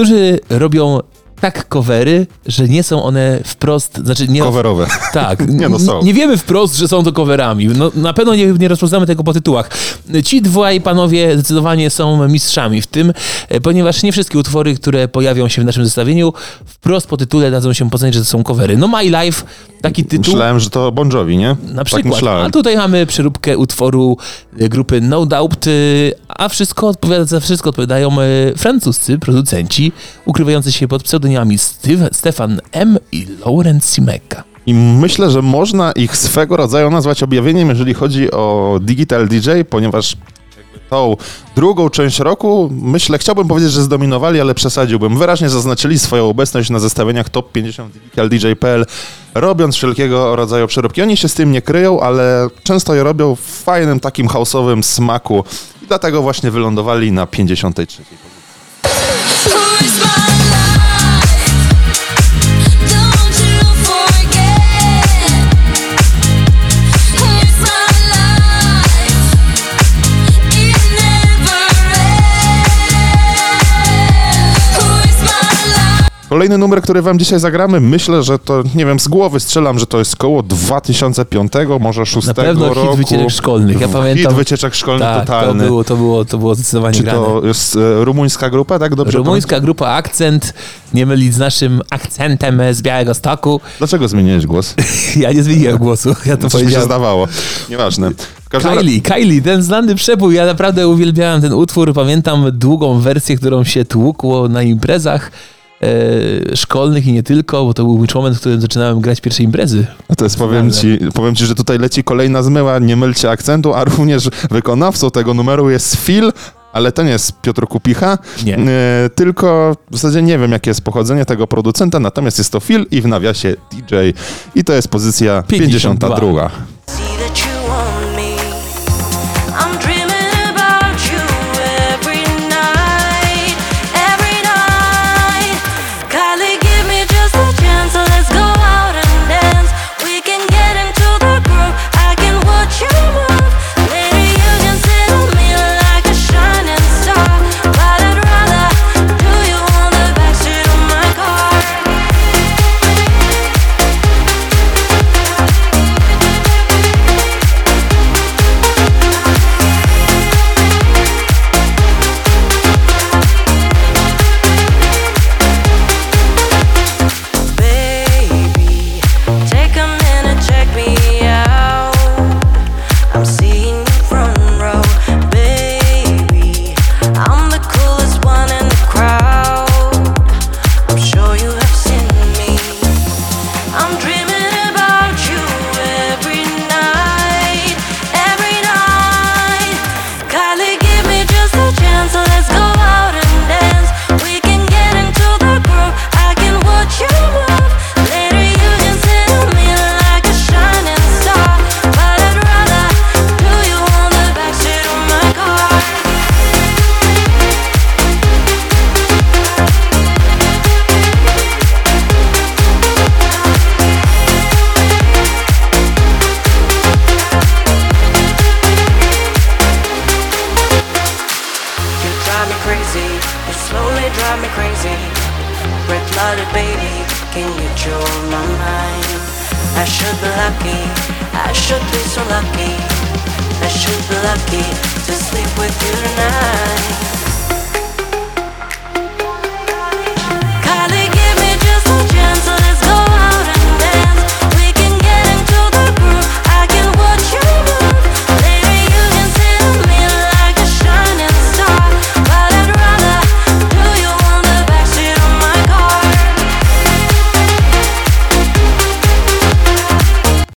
Niektórzy robią tak covery, że nie są one wprost, znaczy nie... Coverowe. Tak, Nie, no są. nie wiemy wprost, że są to coverami. No, na pewno nie, nie rozpoznamy tego po tytułach. Ci dwaj panowie zdecydowanie są mistrzami w tym, e, ponieważ nie wszystkie utwory, które pojawią się w naszym zestawieniu, wprost po tytule dadzą się poznać, że to są covery. No My Life, taki tytuł. Myślałem, że to Bon Jovi, nie? Na Tak przykład. myślałem. a tutaj mamy przeróbkę utworu y, grupy No Doubt, y, a wszystko odpowiada, za wszystko odpowiadają francuscy producenci ukrywający się pod pseudonimami Steve, Stefan M. i Laurent Simeka. I myślę, że można ich swego rodzaju nazwać objawieniem, jeżeli chodzi o Digital DJ, ponieważ tą drugą część roku, myślę, chciałbym powiedzieć, że zdominowali, ale przesadziłbym. Wyraźnie zaznaczyli swoją obecność na zestawieniach Top 50 Digital DJ.pl, robiąc wszelkiego rodzaju przeróbki. Oni się z tym nie kryją, ale często je robią w fajnym, takim house'owym smaku i dlatego właśnie wylądowali na 53. Kolejny numer, który wam dzisiaj zagramy, myślę, że to, nie wiem, z głowy strzelam, że to jest koło 2005, może 6 Na pewno roku. hit wycieczek szkolnych. Ja Hit pamiętam. wycieczek szkolnych tak, totalny. To było, to było, to było zdecydowanie Czy grane. to jest e, rumuńska grupa, tak? Dobrze Rumuńska grupa Akcent, nie mylić z naszym akcentem z Białego Stoku. pamiętam? Dlaczego zmieniłeś głos? Ja nie zmieniłem głosu, ja to Coś mi się powiedziałem. zdawało. Nieważne. Kylie, Kylie, ten znany przebój, ja naprawdę uwielbiałem ten utwór, pamiętam długą wersję, którą się tłukło na imprezach e, szkolnych i nie tylko, bo to był mój moment, w którym zaczynałem grać pierwsze imprezy. A to jest, powiem ci, powiem ci, że tutaj leci kolejna zmyła, nie mylcie akcentu, a również wykonawcą tego numeru jest Phil, ale to nie jest Piotr Kupicha, Nie. e, tylko w zasadzie nie wiem, jakie jest pochodzenie tego producenta, natomiast jest to Phil i w nawiasie DJ i to jest pozycja 52. 52.